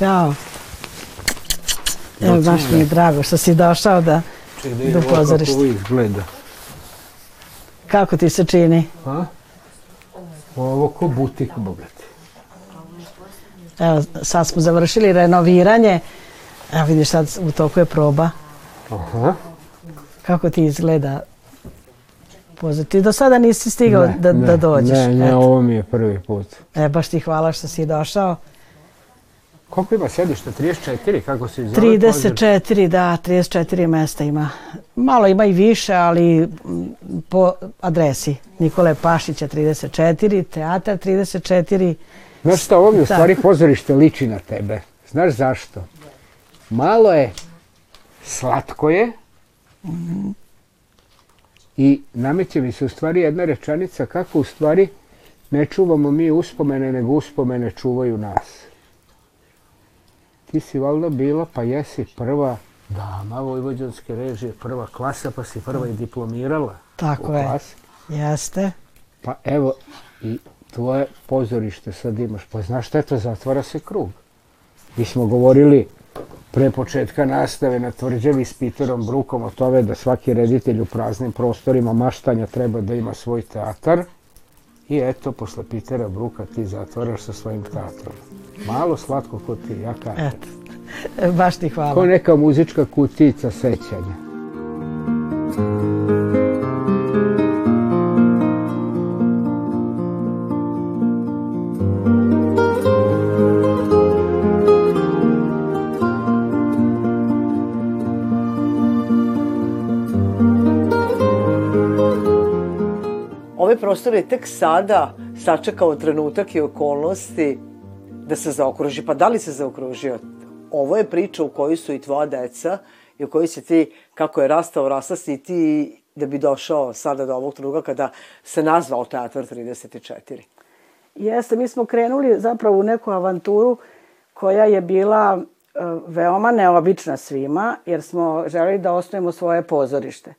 Čao. Evo, baš mi je drago što si došao da, da do vidimo kako pozorišta. ovo izgleda. Kako ti se čini? A? Ovo ko butik, bogati. Evo, sad smo završili renoviranje. Evo vidiš sad u toku je proba. Aha. Kako ti izgleda pozor? Ti do sada nisi stigao Ne, da, ne, da dođeš. Ne, ne, Eto. ovo mi je prvi put. E, baš ti hvala što si došao. Koliko ima sedišta? 34? Kako se zove? pozor? 34, da, 34 mesta ima. Malo ima i više, ali po adresi Nikole Pašića 34, teatar 34. Znaš šta, ovo mi u Da. stvari pozorište liči na tebe. Znaš zašto? Malo je, slatko je i nameće mi se u stvari jedna rečanica kako u stvari ne čuvamo mi uspomene, nego uspomene čuvaju nas. Ti si valjda bila, pa jesi prva dama vojvođanske režije, prva klasa, pa si prva i diplomirala Tako je. klasi. Jeste. Pa evo, i tvoje pozorište sad imaš. Pa znaš šta je to? Zatvara se krug. Mi smo govorili pre početka nastave na tvrđavi s Peterom Brukom o tome da svaki reditelj u praznim prostorima maštanja treba da ima svoj teatar. I eto, posle Petera Bruka ti zatvaraš sa svojim teatrom. Malo slatko ko ti, ja kažem. Eto. E, Baš ti hvala. Ko neka muzička kutica sećanja. Ovaj prostor je tek sada sačekao trenutak i okolnosti da se zaokruži. Pa da li se zaokružio? Ovo je priča u kojoj su i tvoja deca i u kojoj si ti, kako je rastao, rasta si ti da bi došao sada do ovog trenutka kada se nazvao Teatr 34. Jeste, mi smo krenuli zapravo u neku avanturu koja je bila e, veoma neobična svima, jer smo želeli da osnovimo svoje pozorište.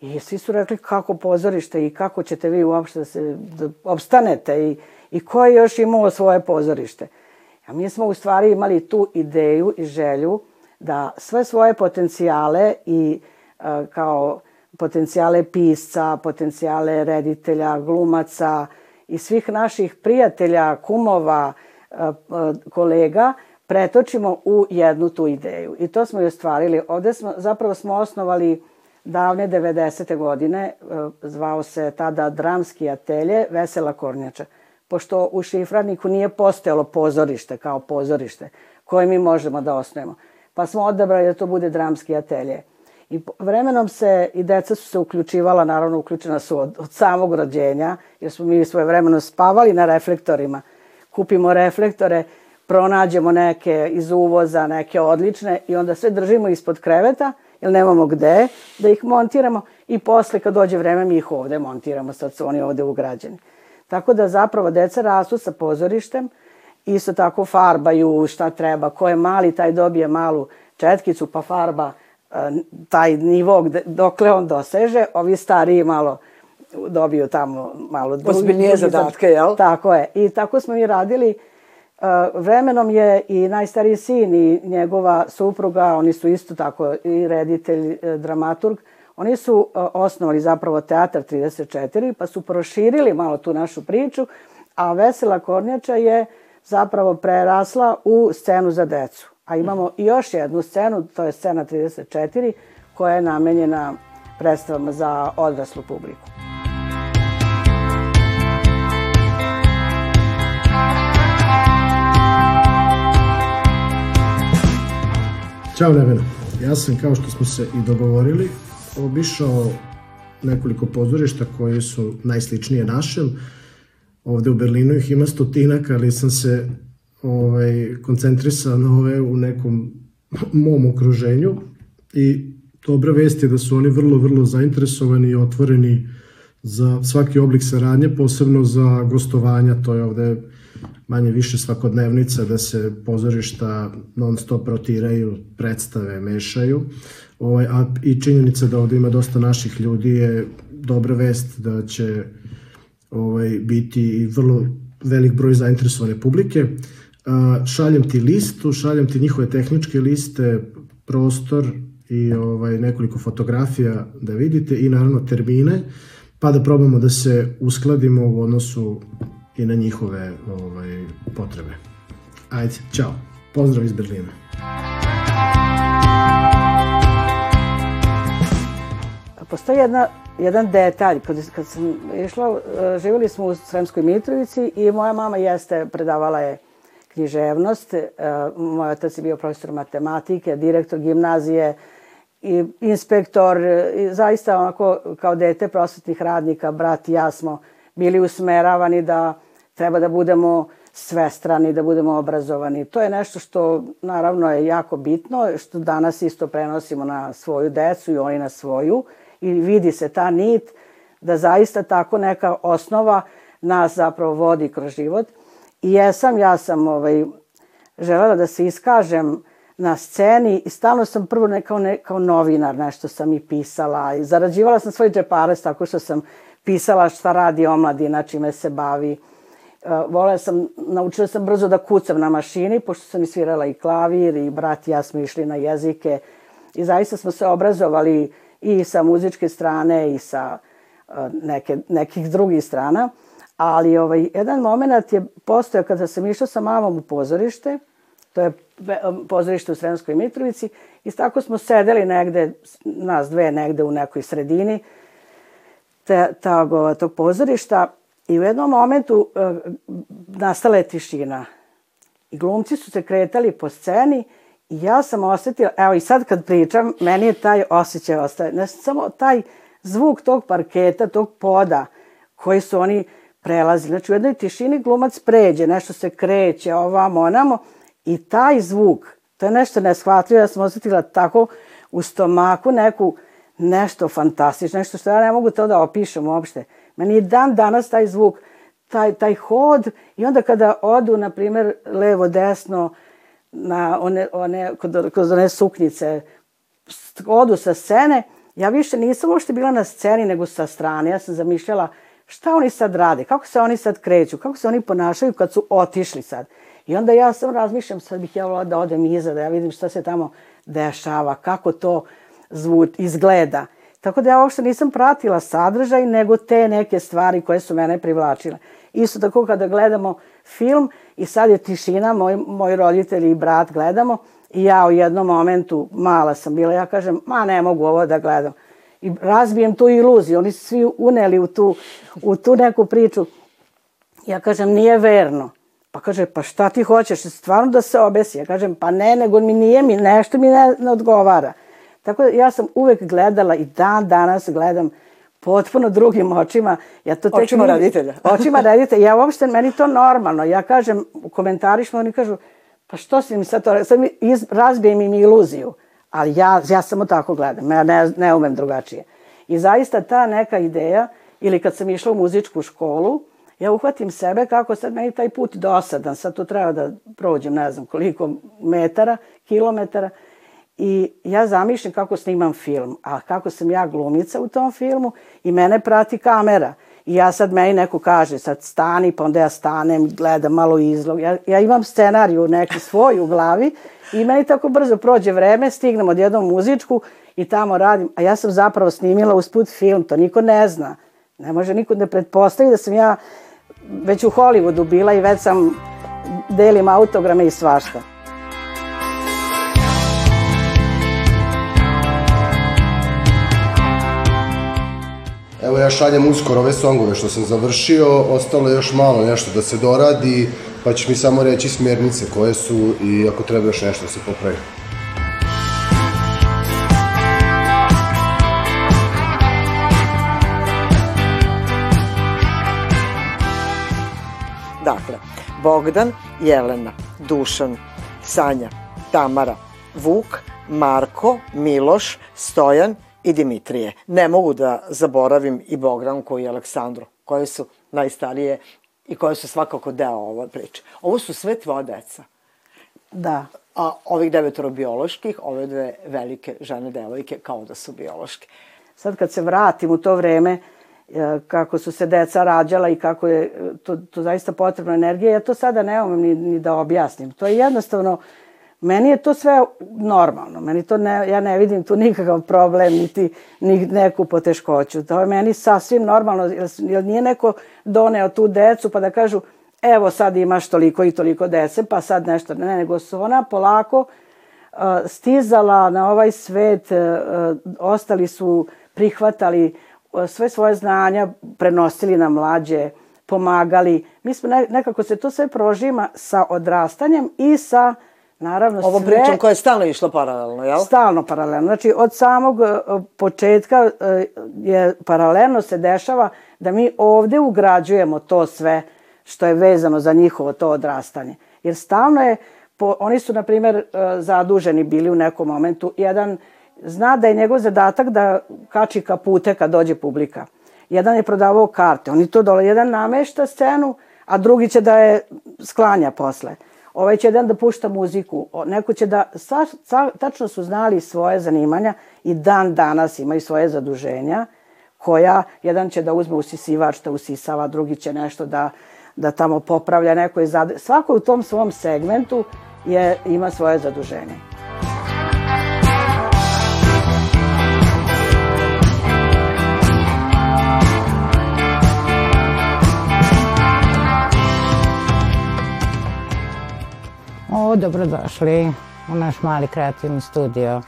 I svi su rekli kako pozorište i kako ćete vi uopšte da se da opstanete i, i ko je još imao svoje pozorište. A mi smo u stvari imali tu ideju i želju da sve svoje potencijale i e, kao potencijale pisca, potencijale reditelja, glumaca i svih naših prijatelja, kumova, e, e, kolega pretočimo u jednu tu ideju. I to smo i ostvarili. Ovde smo, zapravo smo osnovali davne 90. godine, e, zvao se tada Dramski atelje Vesela Kornjača, pošto u Šifraniku nije postojalo pozorište kao pozorište koje mi možemo da osnujemo. Pa smo odabrali da to bude Dramski atelje. I vremenom se, i deca su se uključivala, naravno uključena su od, od samog rođenja, jer smo mi svoje vremeno spavali na reflektorima. Kupimo reflektore, pronađemo neke iz uvoza, neke odlične i onda sve držimo ispod kreveta, jer nemamo gde da ih montiramo i posle kad dođe vreme mi ih ovde montiramo, sad su oni ovde ugrađeni. Tako da zapravo deca rastu sa pozorištem, isto tako farbaju šta treba, ko je mali taj dobije malu četkicu pa farba e, taj nivo gde, dokle on doseže, ovi stariji malo dobiju tamo malo drugi, Ozbiljnije zadatke, jel? Tako je. I tako smo i radili. Uh, vremenom je i najstariji sin i njegova supruga, oni su isto tako i reditelj, e, dramaturg, oni su uh, osnovali zapravo Teatar 34, pa su proširili malo tu našu priču, a Vesela Kornjača je zapravo prerasla u scenu za decu. A imamo još jednu scenu, to je scena 34, koja je namenjena predstavama za odraslu publiku. Ćao Nevena, ja sam kao što smo se i dogovorili obišao nekoliko pozorišta koje su najsličnije našem. Ovde u Berlinu ih ima stotinak, ali sam se ovaj, koncentrisao na ove u nekom mom okruženju i dobra vest je da su oni vrlo, vrlo zainteresovani i otvoreni za svaki oblik saradnje, posebno za gostovanja, to je ovde manje više svakodnevnica da se pozorišta non stop rotiraju, predstave mešaju. Ovaj, a i činjenica da ovde ima dosta naših ljudi je dobra vest da će ovaj, biti vrlo velik broj zainteresovane publike. šaljem ti listu, šaljem ti njihove tehničke liste, prostor i ovaj, nekoliko fotografija da vidite i naravno termine, pa da probamo da se uskladimo u odnosu i na njihove ovaj, potrebe. Ajde, čao. Pozdrav iz Berlina. Postoji jedna, jedan detalj. Kad, kad sam išla, e, živjeli smo u Sremskoj Mitrovici i moja mama jeste, predavala je književnost. E, moj otac je bio profesor matematike, direktor gimnazije, i inspektor, i zaista onako kao dete prosvetnih radnika, brat i ja smo bili usmeravani da treba da budemo svestrani, da budemo obrazovani. To je nešto što naravno je jako bitno, što danas isto prenosimo na svoju decu i oni na svoju i vidi se ta nit da zaista tako neka osnova nas zapravo vodi kroz život. I jesam, ja sam ovaj, želela da se iskažem na sceni i stalno sam prvo ne, kao, ne, kao novinar nešto sam i pisala i zarađivala sam svoj džeparac tako što sam pisala šta radi omladina, čime se bavi. Uh, volela sam, naučila sam brzo da kucam na mašini, pošto sam i svirala i klavir i brat i ja smo išli na jezike i zaista smo se obrazovali i sa muzičke strane i sa uh, neke, nekih drugih strana. Ali ovaj, jedan moment je postojao kada sam išla sa mamom u pozorište, to je pozorište u Sremskoj Mitrovici i tako smo sedeli negde, nas dve negde u nekoj sredini te, tog, tog pozorišta i u jednom momentu e, nastala je tišina. I glumci su se kretali po sceni ja sam osetila, evo i sad kad pričam, meni je taj osjećaj ostaje, ne samo taj zvuk tog parketa, tog poda koji su oni prelazili. Znači u jednoj tišini glumac pređe, nešto se kreće ovamo, onamo I taj zvuk, to je nešto neshvatljivo, ja sam osetila tako u stomaku neku, nešto fantastično, nešto što ja ne mogu to da opišem uopšte. Meni je dan danas taj zvuk, taj, taj hod i onda kada odu, na primer, levo, desno, na one, one, kod, kod one suknjice, odu sa scene, ja više nisam uopšte bila na sceni, nego sa strane. Ja sam zamišljala šta oni sad rade, kako se oni sad kreću, kako se oni ponašaju kad su otišli sad. I onda ja sam razmišljam, sad bih ja volila da odem iza, da ja vidim šta se tamo dešava, kako to zvuk izgleda. Tako da ja uopšte nisam pratila sadržaj, nego te neke stvari koje su mene privlačile. Isto tako kada gledamo film i sad je tišina, moj, moji roditelji i brat gledamo i ja u jednom momentu, mala sam bila, ja kažem, ma ne mogu ovo da gledam. I razbijem tu iluziju, oni su svi uneli u tu, u tu neku priču. Ja kažem, nije verno. Pa kaže, pa šta ti hoćeš, stvarno da se obesi? Ja kažem, pa ne, nego mi nije, mi nešto mi ne, ne odgovara. Tako da ja sam uvek gledala i dan danas gledam potpuno drugim očima. Ja to tek očima raditelja. očima raditelja. Ja uopšte, meni to normalno. Ja kažem, u komentarišma oni kažu, pa što si mi sad to, sad mi iz, razbijem im iluziju. Ali ja, ja samo tako gledam, ja ne, ne umem drugačije. I zaista ta neka ideja, ili kad sam išla u muzičku školu, ja uhvatim sebe kako sad meni taj put dosadan, sad to treba da prođem ne znam koliko metara, kilometara i ja zamišljam kako snimam film, a kako sam ja glumica u tom filmu i mene prati kamera. I ja sad meni neko kaže, sad stani, pa onda ja stanem, gledam malo izlog. Ja, ja imam scenariju neki svoj u glavi i meni tako brzo prođe vreme, stignem od jednom muzičku i tamo radim. A ja sam zapravo snimila usput film, to niko ne zna. Ne može niko da pretpostavi da sam ja već u Hollywoodu bila i već sam delim autograme i svašta. Evo ja šaljem uskoro ove songove što sam završio, ostalo je još malo nešto da se doradi, pa ćeš mi samo reći smjernice koje su i ako treba još nešto da se popravi. Dakle, Bogdan, Jelena, Dušan, Sanja, Tamara, Vuk, Marko, Miloš, Stojan i Dimitrije. Ne mogu da zaboravim i Bogdanku i Aleksandru, koje su najstarije i koje su svakako deo ove priče. Ovo su sve tvoja deca. Da. A ovih devetoro bioloških, ove dve velike žene devojke kao da su biološke. Sad kad se vratim u to vreme, e, kako su se deca rađala i kako je to, to zaista potrebna energija. Ja to sada ne umem ni, ni da objasnim. To je jednostavno, meni je to sve normalno. Meni to ne, ja ne vidim tu nikakav problem, niti ni neku poteškoću. To je meni sasvim normalno, jer, jer nije neko doneo tu decu pa da kažu evo sad imaš toliko i toliko dece, pa sad nešto, ne, nego su ona polako uh, stizala na ovaj svet, uh, ostali su prihvatali uh, sve svoje znanja, prenosili na mlađe, pomagali. Mi smo ne, nekako se to sve prožima sa odrastanjem i sa naravno Ovom sve... pričom koja je stalno išla paralelno, jel? Stalno paralelno. Znači, od samog uh, početka uh, je paralelno se dešava da mi ovde ugrađujemo to sve što je vezano za njihovo to odrastanje. Jer stalno je, po, oni su, na primjer, uh, zaduženi bili u nekom momentu. Jedan zna da je njegov zadatak da kači kapute kad dođe publika. Jedan je prodavao karte, oni to dole, jedan namešta scenu, a drugi će da je sklanja posle ovaj će jedan da pušta muziku, neko će da, sa, sa, tačno su znali svoje zanimanja i dan danas imaju svoje zaduženja, koja, jedan će da uzme usisivač da usisava, drugi će nešto da, da tamo popravlja, neko je zad... Svako u tom svom segmentu je, ima svoje zaduženje. O, dobrodošli u naš mali kreativni studio.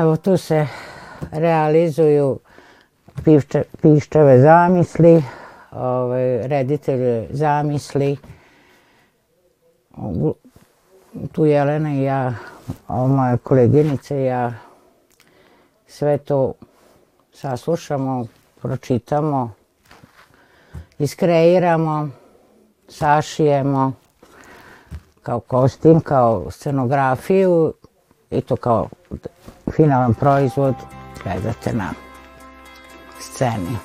Evo, tu se realizuju pišče, piščeve zamisli, ovaj, reditelje zamisli. Tu Jelena i ja, moja koleginica i ja, sve to saslušamo, pročitamo, iskreiramo, sašijemo kao kostim, kao scenografiju i to kao finalan proizvod gledate na sceni.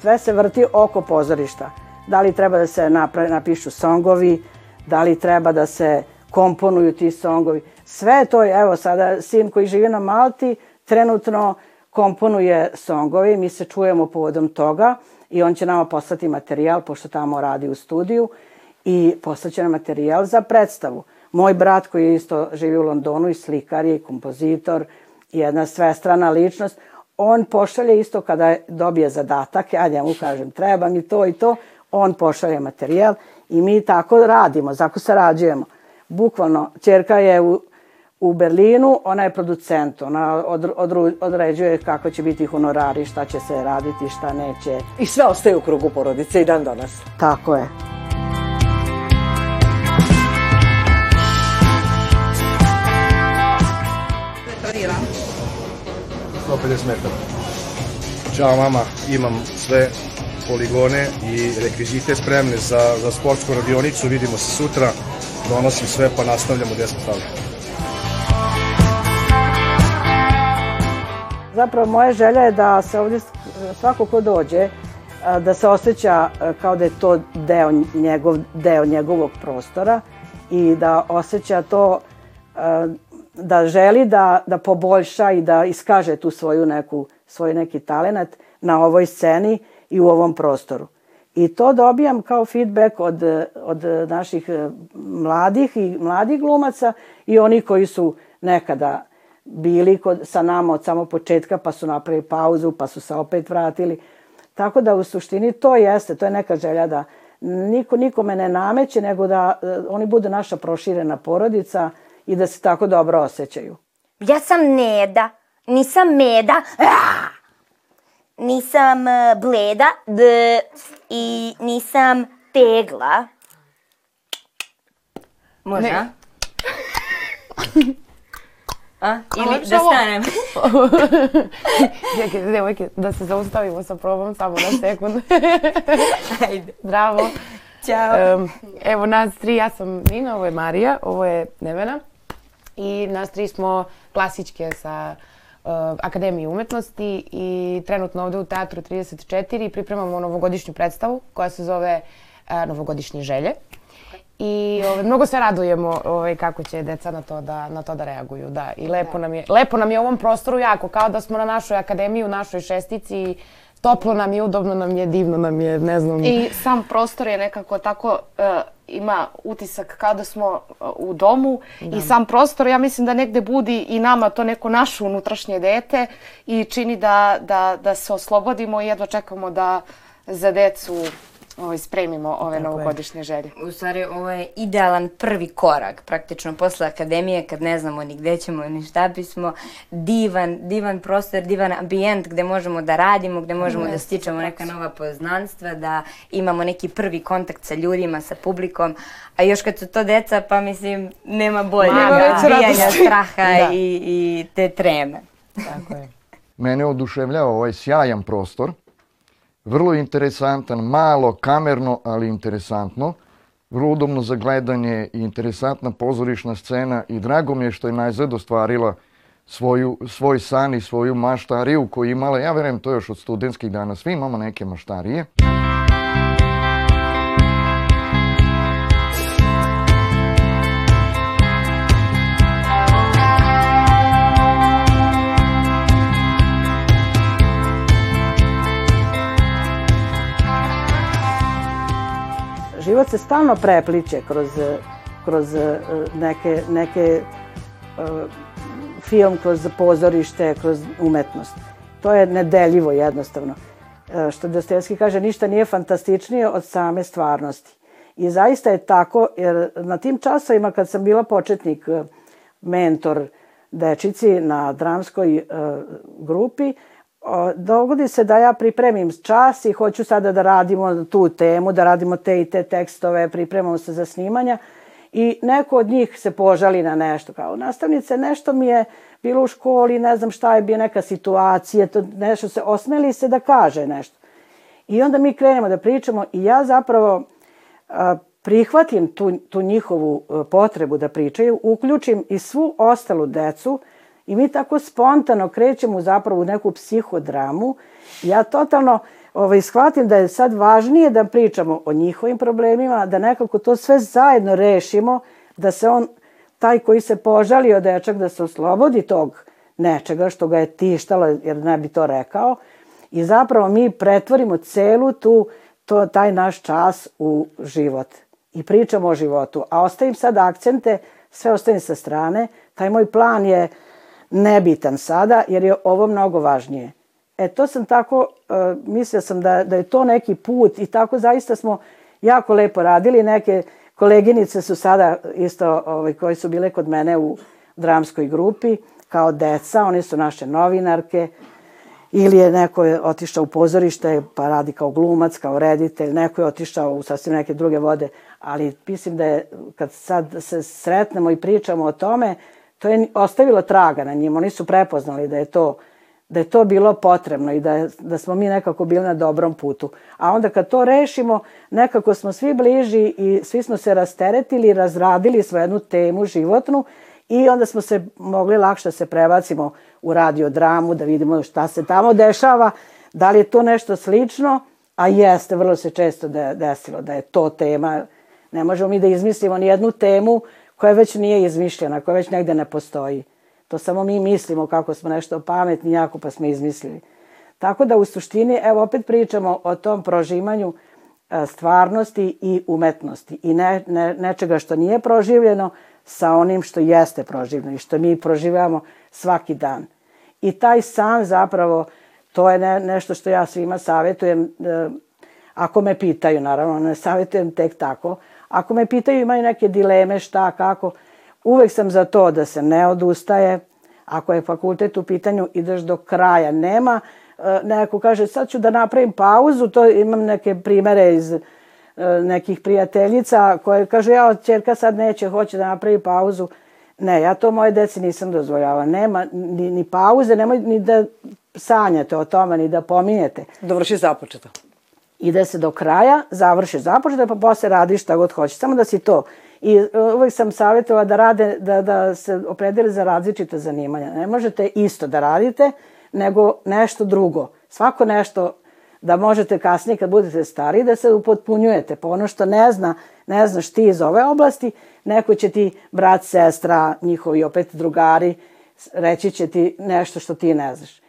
Sve se vrti oko pozorišta. Da li treba da se napra, napišu songovi, da li treba da se komponuju ti songovi. Sve to evo sada, sin koji živi na Malti trenutno komponuje songovi, mi se čujemo povodom toga i on će nama poslati materijal, pošto tamo radi u studiju, i poslaće nam materijal za predstavu. Moj brat koji isto živi u Londonu i slikar je i kompozitor, jedna svestrana ličnost, on pošalje isto kada dobije zadatak, ja njemu kažem treba mi to i to, on pošalje materijal i mi tako radimo, tako sarađujemo. Bukvalno, čerka je u u Berlinu, ona je producent, ona od, od, određuje kako će biti honorari, šta će se raditi, šta neće. I sve ostaje u krugu porodice i dan danas. Tako je. Preparira. 150 metara. Ćao mama, imam sve poligone i rekvizite spremne za, za sportsku radionicu, vidimo se sutra, donosim sve pa nastavljamo gde smo. Zapravo moja želja je da se ovdje svako ko dođe da se osjeća kao da je to deo, njegov, deo njegovog prostora i da osjeća to da želi da, da poboljša i da iskaže tu svoju neku, svoj neki talenat na ovoj sceni i u ovom prostoru. I to dobijam kao feedback od, od naših mladih i mladih glumaca i oni koji su nekada bili kod, sa nama od samog početka, pa su napravili pauzu, pa su se opet vratili. Tako da u suštini to jeste, to je neka želja da niko nikome ne nameće, nego da uh, oni budu naša proširena porodica i da se tako dobro osjećaju. Ja sam Neda, nisam Meda, Aaaa! nisam uh, Bleda, D, i nisam Tegla. Može, Ne. a? Ili da stanem? Čekaj, devojke, da se zaustavimo sa probom samo na sekund. Ajde. Bravo. Ćao. Em, evo nas tri, ja sam Nina, ovo je Marija, ovo je Nevena. I nas tri smo klasičke sa uh, Akademije umetnosti i trenutno ovde u Teatru 34 pripremamo novogodišnju predstavu koja se zove uh, Novogodišnje želje. I ovaj, mnogo se radujemo ovaj, kako će deca na to da, na to da reaguju. Da. I lepo, nam je, lepo nam je u ovom prostoru jako, kao da smo na našoj akademiji, u našoj šestici. Toplo nam je, udobno nam je, divno nam je, ne znam. I sam prostor je nekako tako, uh, ima utisak kao da smo uh, u domu da. i sam prostor, ja mislim da negde budi i nama to neko naše unutrašnje dete i čini da, da, da se oslobodimo i jedva čekamo da za decu ovaj, spremimo ove Tako novogodišnje je. želje. U stvari, ovo je idealan prvi korak, praktično posle akademije, kad ne znamo ni gde ćemo ni šta bismo, divan, divan prostor, divan ambijent gde možemo da radimo, gde možemo Jeste, da stičemo neka nova poznanstva, da imamo neki prvi kontakt sa ljudima, sa publikom, a još kad su to deca, pa mislim, nema bolje bijanja straha da. i, i te treme. Tako je. Mene oduševljava ovaj sjajan prostor, Vrlo interesantan, malo, kamerno, ali interesantno. Vrlo udobno za gledanje i interesantna pozorišna scena i drago mi je što je najzad ostvarila svoju, svoj san i svoju maštariju koju imala, ja verujem to još od studentskih dana, svi imamo neke maštarije. Život se stalno prepliče kroz, kroz e, neke, neke uh, film, kroz pozorište, kroz umetnost. To je nedeljivo jednostavno. Što Dostojevski kaže, ništa nije fantastičnije od same stvarnosti. I zaista je tako, jer na tim časovima kad sam bila početnik, mentor dečici na dramskoj grupi, dogodi se da ja pripremim čas i hoću sada da radimo tu temu, da radimo te i te tekstove, pripremamo se za snimanja i neko od njih se požali na nešto. Kao nastavnice, nešto mi je bilo u školi, ne znam šta je bio neka situacija, to nešto se osmeli se da kaže nešto. I onda mi krenemo da pričamo i ja zapravo a, prihvatim tu, tu njihovu potrebu da pričaju, uključim i svu ostalu decu, I mi tako spontano krećemo zapravo u neku psihodramu. Ja totalno ovaj, shvatim da je sad važnije da pričamo o njihovim problemima, da nekako to sve zajedno rešimo, da se on, taj koji se požalio dečak, da se oslobodi tog nečega što ga je tištalo, jer ne bi to rekao, i zapravo mi pretvorimo celu tu, to, taj naš čas u život. I pričamo o životu. A ostavim sad akcente, sve ostavim sa strane. Taj moj plan je nebitan sada, jer je ovo mnogo važnije. E, to sam tako, uh, mislila sam da, da je to neki put i tako zaista smo jako lepo radili. Neke koleginice su sada isto, ovaj, koje su bile kod mene u dramskoj grupi, kao deca, one su naše novinarke, ili je neko je otišao u pozorište pa radi kao glumac, kao reditelj, neko je otišao u sasvim neke druge vode, ali mislim da je kad sad se sretnemo i pričamo o tome, to je ostavilo traga na njima. Oni su prepoznali da je to da je to bilo potrebno i da, da smo mi nekako bili na dobrom putu. A onda kad to rešimo, nekako smo svi bliži i svi smo se rasteretili, razradili svoju jednu temu životnu i onda smo se mogli lakše da se prebacimo u radiodramu, da vidimo šta se tamo dešava, da li je to nešto slično, a jeste, vrlo se često desilo da je to tema. Ne možemo mi da izmislimo ni jednu temu koja već nije izmišljena, koja već negde ne postoji. To samo mi mislimo kako smo nešto pametni, jako pa smo izmislili. Tako da u suštini, evo opet pričamo o tom prožimanju e, stvarnosti i umetnosti i ne, ne, nečega što nije proživljeno sa onim što jeste proživljeno i što mi proživljamo svaki dan. I taj san zapravo, to je ne, nešto što ja svima savjetujem, e, ako me pitaju, naravno, ne savjetujem tek tako, Ako me pitaju imaju neke dileme šta, kako, uvek sam za to da se ne odustaje. Ako je fakultet u pitanju, ideš do kraja. Nema e, neko kaže sad ću da napravim pauzu, to imam neke primere iz e, nekih prijateljica koje kaže ja, čerka sad neće, hoće da napravi pauzu. Ne, ja to moje deci nisam dozvoljava. Nema ni, ni pauze, nemoj ni da sanjate o tome, ni da pominjete. Dovrši započeto ide se do kraja, završi započete, pa posle radiš šta god hoćeš. Samo da si to. I e, uvek sam savjetovala da rade, da, da se opredeli za različite zanimanja. Ne možete isto da radite, nego nešto drugo. Svako nešto da možete kasnije kad budete stari da se upotpunjujete. Pa ono što ne zna ne znaš ti iz ove oblasti, neko će ti brat, sestra, njihovi opet drugari, reći će ti nešto što ti ne znaš.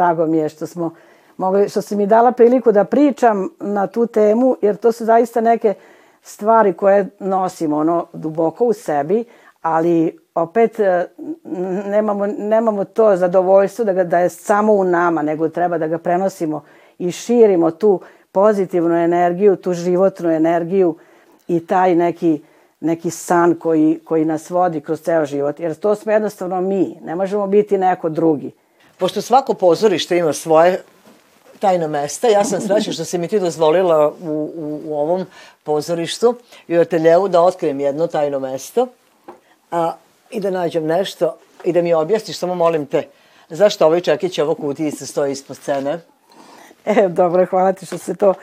Drago mi je što smo mogli, što si mi dala priliku da pričam na tu temu, jer to su zaista neke stvari koje nosimo ono duboko u sebi, ali opet e, nemamo, nemamo to zadovoljstvo da, ga, da je samo u nama, nego treba da ga prenosimo i širimo tu pozitivnu energiju, tu životnu energiju i taj neki, neki san koji, koji nas vodi kroz ceo život. Jer to smo jednostavno mi, ne možemo biti neko drugi. Pošto svako pozorište ima svoje tajna mesta, ja sam srećna što si mi ti dozvolila u, u, u ovom pozorištu i u ateljevu da otkrijem jedno tajno mesto a, i da nađem nešto i da mi objasniš, samo molim te, zašto ovaj čekić ovo kutijice stoji ispod scene? E, dobro, hvala ti što se to...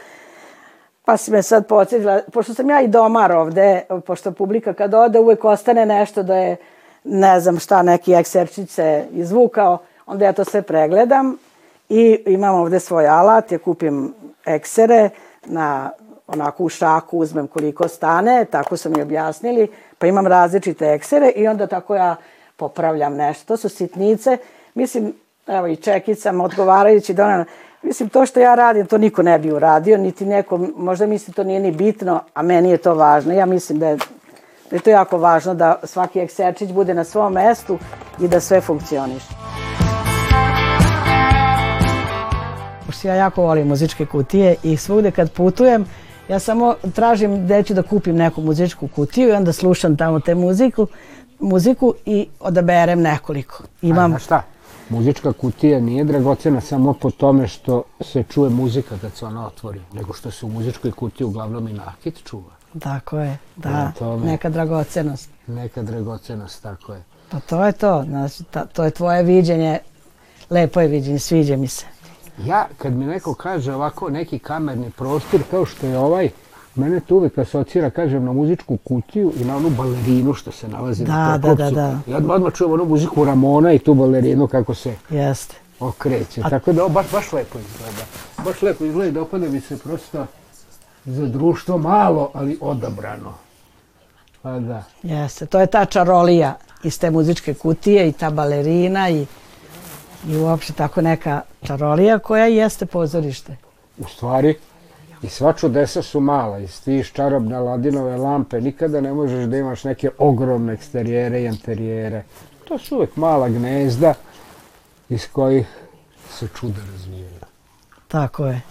Pa si me sad podsjetila, pošto sam ja i domar ovde, pošto publika kad ode uvek ostane nešto da je, ne znam šta, neki ekserčić se izvukao, onda ja to sve pregledam i imam ovde svoj alat, ja kupim eksere na onako u šaku uzmem koliko stane, tako su mi objasnili, pa imam različite eksere i onda tako ja popravljam nešto. To su sitnice, mislim, evo i čekicam odgovarajući ona, mislim to što ja radim, to niko ne bi uradio, niti neko, možda misli to nije ni bitno, a meni je to važno. Ja mislim da je, da je to jako važno da svaki ekserčić bude na svom mestu i da sve funkcioniše. Pošto ja jako volim muzičke kutije i svugde kad putujem, ja samo tražim gde ću da kupim neku muzičku kutiju i onda slušam tamo te muziku, muziku i odaberem nekoliko. Imam... A, šta? Muzička kutija nije dragocena samo po tome što se čuje muzika kad se ona otvori, nego što se u muzičkoj kutiji uglavnom i nakit čuva. Tako je, da, tome, neka dragocenost. Neka dragocenost, tako je. Pa to je to, znači, ta, to je tvoje viđenje, lepo je viđenje, sviđa mi se. Ja, kad mi neko kaže ovako neki kamerni prostor kao što je ovaj, mene to uvek asocira, kažem, na muzičku kutiju i na onu balerinu što se nalazi da, na da, da, da. Ja odmah čujem onu muziku Ramona i tu balerinu kako se Jeste. okreće. A... Tako da ovo baš, baš lepo izgleda. Baš lepo izgleda i dopada mi se prosto za društvo malo, ali odabrano. Pa da. Jeste, to je ta čarolija iz te muzičke kutije i ta balerina i i uopšte tako neka čarolija koja jeste pozorište. U stvari, i sva čudesa su mala, i stiš čarobne ladinove lampe, nikada ne možeš da imaš neke ogromne eksterijere i interijere. To su uvek mala gnezda iz kojih se čuda razvijaju. Tako je.